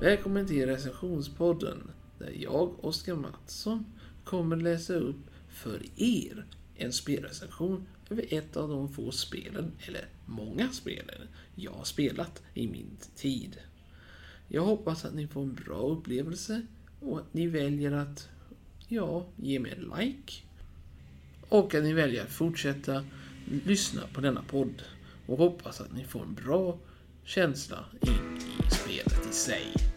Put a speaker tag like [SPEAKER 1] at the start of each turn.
[SPEAKER 1] Välkommen till recensionspodden där jag, Oskar Mattsson, kommer läsa upp för er en spelrecension över ett av de få spelen, eller många spelen, jag har spelat i min tid. Jag hoppas att ni får en bra upplevelse och att ni väljer att, ja, ge mig en like. Och att ni väljer att fortsätta lyssna på denna podd och hoppas att ni får en bra känsla in i say.